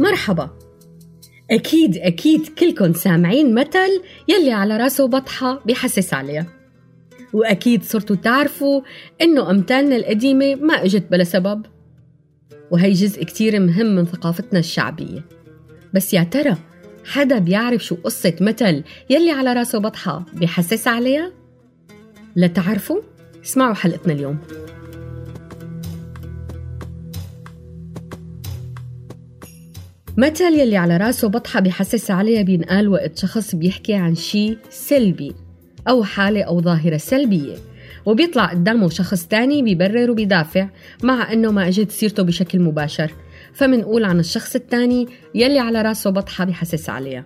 مرحبا. أكيد أكيد كلكم سامعين مثل يلي على راسه بطحة بحسس عليها وأكيد صرتوا تعرفوا إنه أمثالنا القديمة ما إجت بلا سبب. وهي جزء كتير مهم من ثقافتنا الشعبية. بس يا ترى حدا بيعرف شو قصة مثل يلي على راسه بطحة بحسس عليها؟ لتعرفوا اسمعوا حلقتنا اليوم. مثل يلي على راسه بطحة بحسس عليها بينقال وقت شخص بيحكي عن شيء سلبي أو حالة أو ظاهرة سلبية؟ وبيطلع قدامه شخص تاني بيبرر وبيدافع مع أنه ما إجت سيرته بشكل مباشر. فمنقول عن الشخص التاني يلي على راسه بطحة بحسس عليها.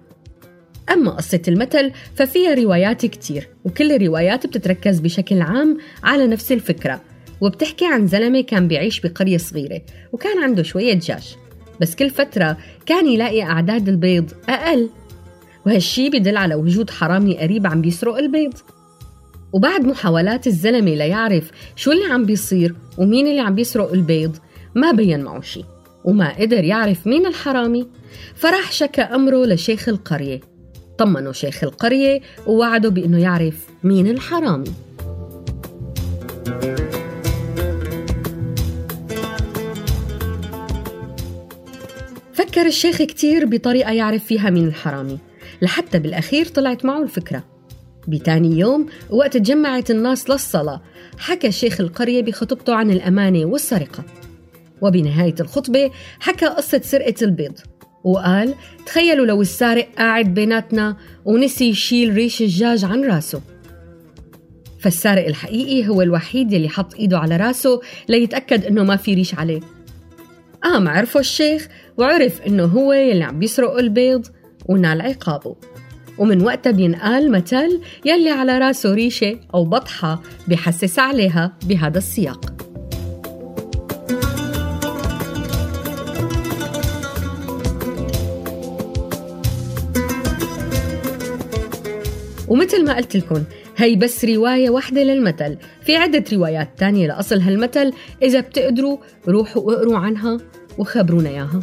أما قصة المثل ففيها روايات كتير وكل الروايات بتتركز بشكل عام على نفس الفكرة وبتحكي عن زلمة كان بيعيش بقرية صغيرة وكان عنده شوية دجاج بس كل فترة كان يلاقي أعداد البيض أقل. وهالشي بدل على وجود حرامي قريب عم بيسرق البيض. وبعد محاولات الزلمة ليعرف شو اللي عم بيصير ومين اللي عم بيسرق البيض ما بين معه شي وما قدر يعرف مين الحرامي. فراح شكى أمره لشيخ القرية. طمنه شيخ القرية ووعده بأنه يعرف مين الحرامي. فكر الشيخ كتير بطريقة يعرف فيها مين الحرامي. لحتى بالأخير طلعت معه الفكرة. بتاني يوم وقت تجمعت الناس للصلاة حكى شيخ القرية بخطبته عن الأمانة والسرقة. وبنهاية الخطبة حكى قصة سرقة البيض. وقال تخيلوا لو السارق قاعد بيناتنا ونسي يشيل ريش الدجاج عن راسه. فالسارق الحقيقي هو الوحيد يلي حط إيده على راسه ليتأكد إنه ما في ريش عليه. قام عرفه الشيخ وعرف إنه هو يلي عم بيسرق البيض ونال عقابه. ومن وقتها بينقال مثل يلي على راسه ريشة أو بطحة بحسس عليها بهذا السياق. ومثل ما قلت لكم هي بس رواية واحدة للمثل. في عدة روايات تانية لأصل هالمثل إذا بتقدروا روحوا اقروا عنها وخبرونا إياها.